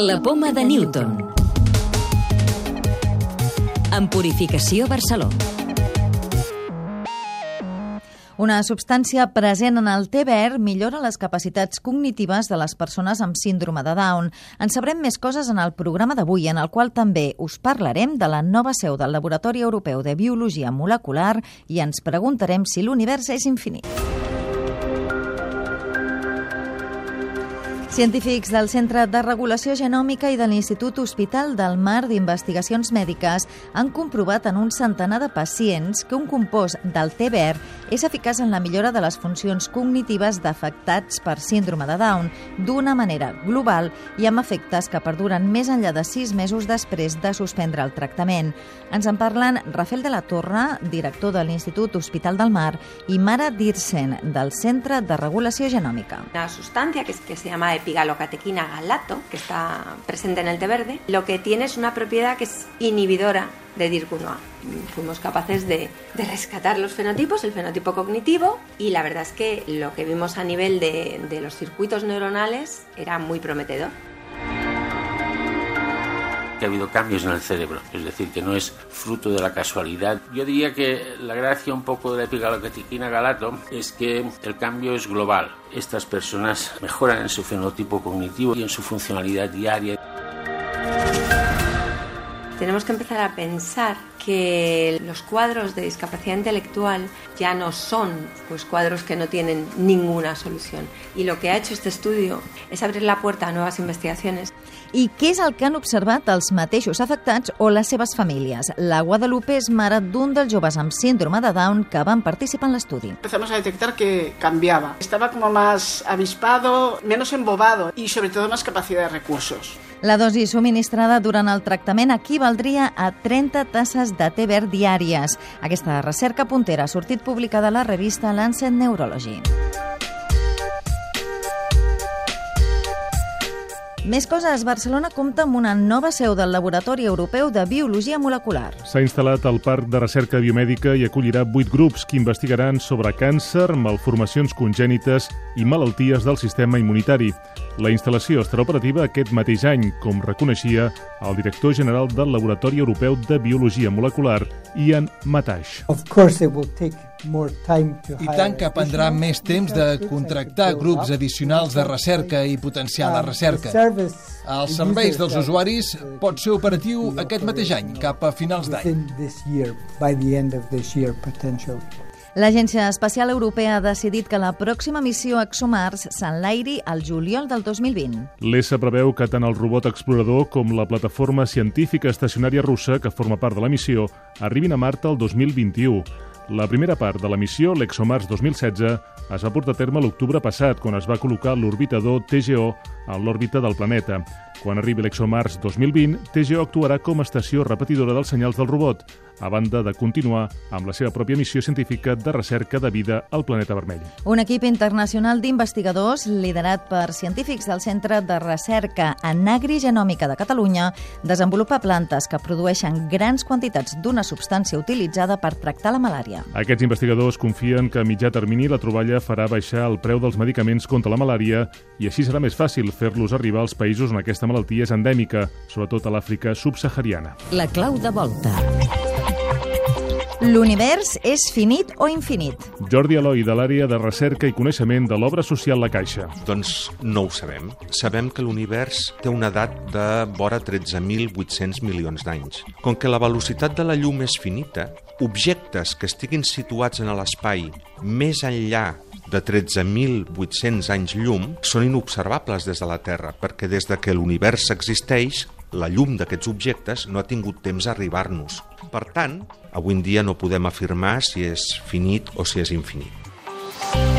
La poma de Newton. En Purificació Barcelona. Una substància present en el té verd millora les capacitats cognitives de les persones amb síndrome de Down. En sabrem més coses en el programa d'avui, en el qual també us parlarem de la nova seu del Laboratori Europeu de Biologia Molecular i ens preguntarem si l'univers és infinit. Científics del Centre de Regulació Genòmica i de l'Institut Hospital del Mar d'Investigacions Mèdiques han comprovat en un centenar de pacients que un compost del té verd és eficaç en la millora de les funcions cognitives d'afectats per síndrome de Down d'una manera global i amb efectes que perduren més enllà de sis mesos després de suspendre el tractament. Ens en parlen Rafael de la Torre, director de l'Institut Hospital del Mar, i Mara Dirsen, del Centre de Regulació Genòmica. Una sustancia que, que se llama epigalocatequina galato, que está presente en el té verde, lo que tiene es una propiedad que es inhibidora de DIR1A. Fuimos capaces de, de, rescatar los fenotipos, el fenotipo cognitivo, y la verdad es que lo que vimos a nivel de, de los circuitos neuronales era muy prometedor que ha habido cambios en el cerebro, es decir, que no es fruto de la casualidad. Yo diría que la gracia un poco de la epigalocatequina galato es que el cambio es global. Estas personas mejoran en su fenotipo cognitivo y en su funcionalidad diaria. Tenemos que empezar a pensar que los cuadros de discapacidad intelectual ya no son pues cuadros que no tienen ninguna solución y lo que ha hecho este estudio es abrir la puerta a nuevas investigaciones. I què és el que han observat els mateixos afectats o les seves famílies? La Guadalupe és mare d'un dels joves amb síndrome de Down que van participar en l'estudi. Empezamos a detectar que cambiaba. Estaba como más avispado, menos embobado y sobre todo más capacidad de recursos. La dosi subministrada durant el tractament equivaldria a 30 tasses de té verd diàries. Aquesta recerca puntera ha sortit publicada a la revista Lancet Neurology. Més coses. Barcelona compta amb una nova seu del Laboratori Europeu de Biologia Molecular. S'ha instal·lat al Parc de Recerca Biomèdica i acollirà vuit grups que investigaran sobre càncer, malformacions congènites i malalties del sistema immunitari. La instal·lació estarà operativa aquest mateix any, com reconeixia el director general del Laboratori Europeu de Biologia Molecular, Ian Matash. Of course it will take i tant que prendrà més temps de contractar grups addicionals de recerca i potenciar la recerca. Els serveis dels usuaris pot ser operatiu aquest mateix any, cap a finals d'any. L'Agència Espacial Europea ha decidit que la pròxima missió ExoMars s'enlairi al juliol del 2020. L'ESA preveu que tant el robot explorador com la plataforma científica estacionària russa, que forma part de la missió, arribin a Mart el 2021. La primera part de la missió, l'ExoMars 2016, es va portar a terme l'octubre passat, quan es va col·locar l'orbitador TGO en l'òrbita del planeta. Quan arribi l'ExoMars 2020, TGO actuarà com a estació repetidora dels senyals del robot, a banda de continuar amb la seva pròpia missió científica de recerca de vida al planeta vermell. Un equip internacional d'investigadors, liderat per científics del Centre de Recerca en Agrigenòmica de Catalunya, desenvolupa plantes que produeixen grans quantitats d'una substància utilitzada per tractar la malària. Aquests investigadors confien que a mitjà termini la troballa farà baixar el preu dels medicaments contra la malària i així serà més fàcil fer-los arribar als països on aquesta malaltia és endèmica, sobretot a l'Àfrica subsahariana. La clau de volta. L'univers és finit o infinit? Jordi Eloi, de l'àrea de recerca i coneixement de l'obra social La Caixa. Doncs no ho sabem. Sabem que l'univers té una edat de vora 13.800 milions d'anys. Com que la velocitat de la llum és finita, objectes que estiguin situats en l'espai més enllà de 13.800 anys llum són inobservables des de la Terra, perquè des de que l'univers existeix, la llum d'aquests objectes no ha tingut temps a arribar-nos. Per tant, avui en dia no podem afirmar si és finit o si és infinit.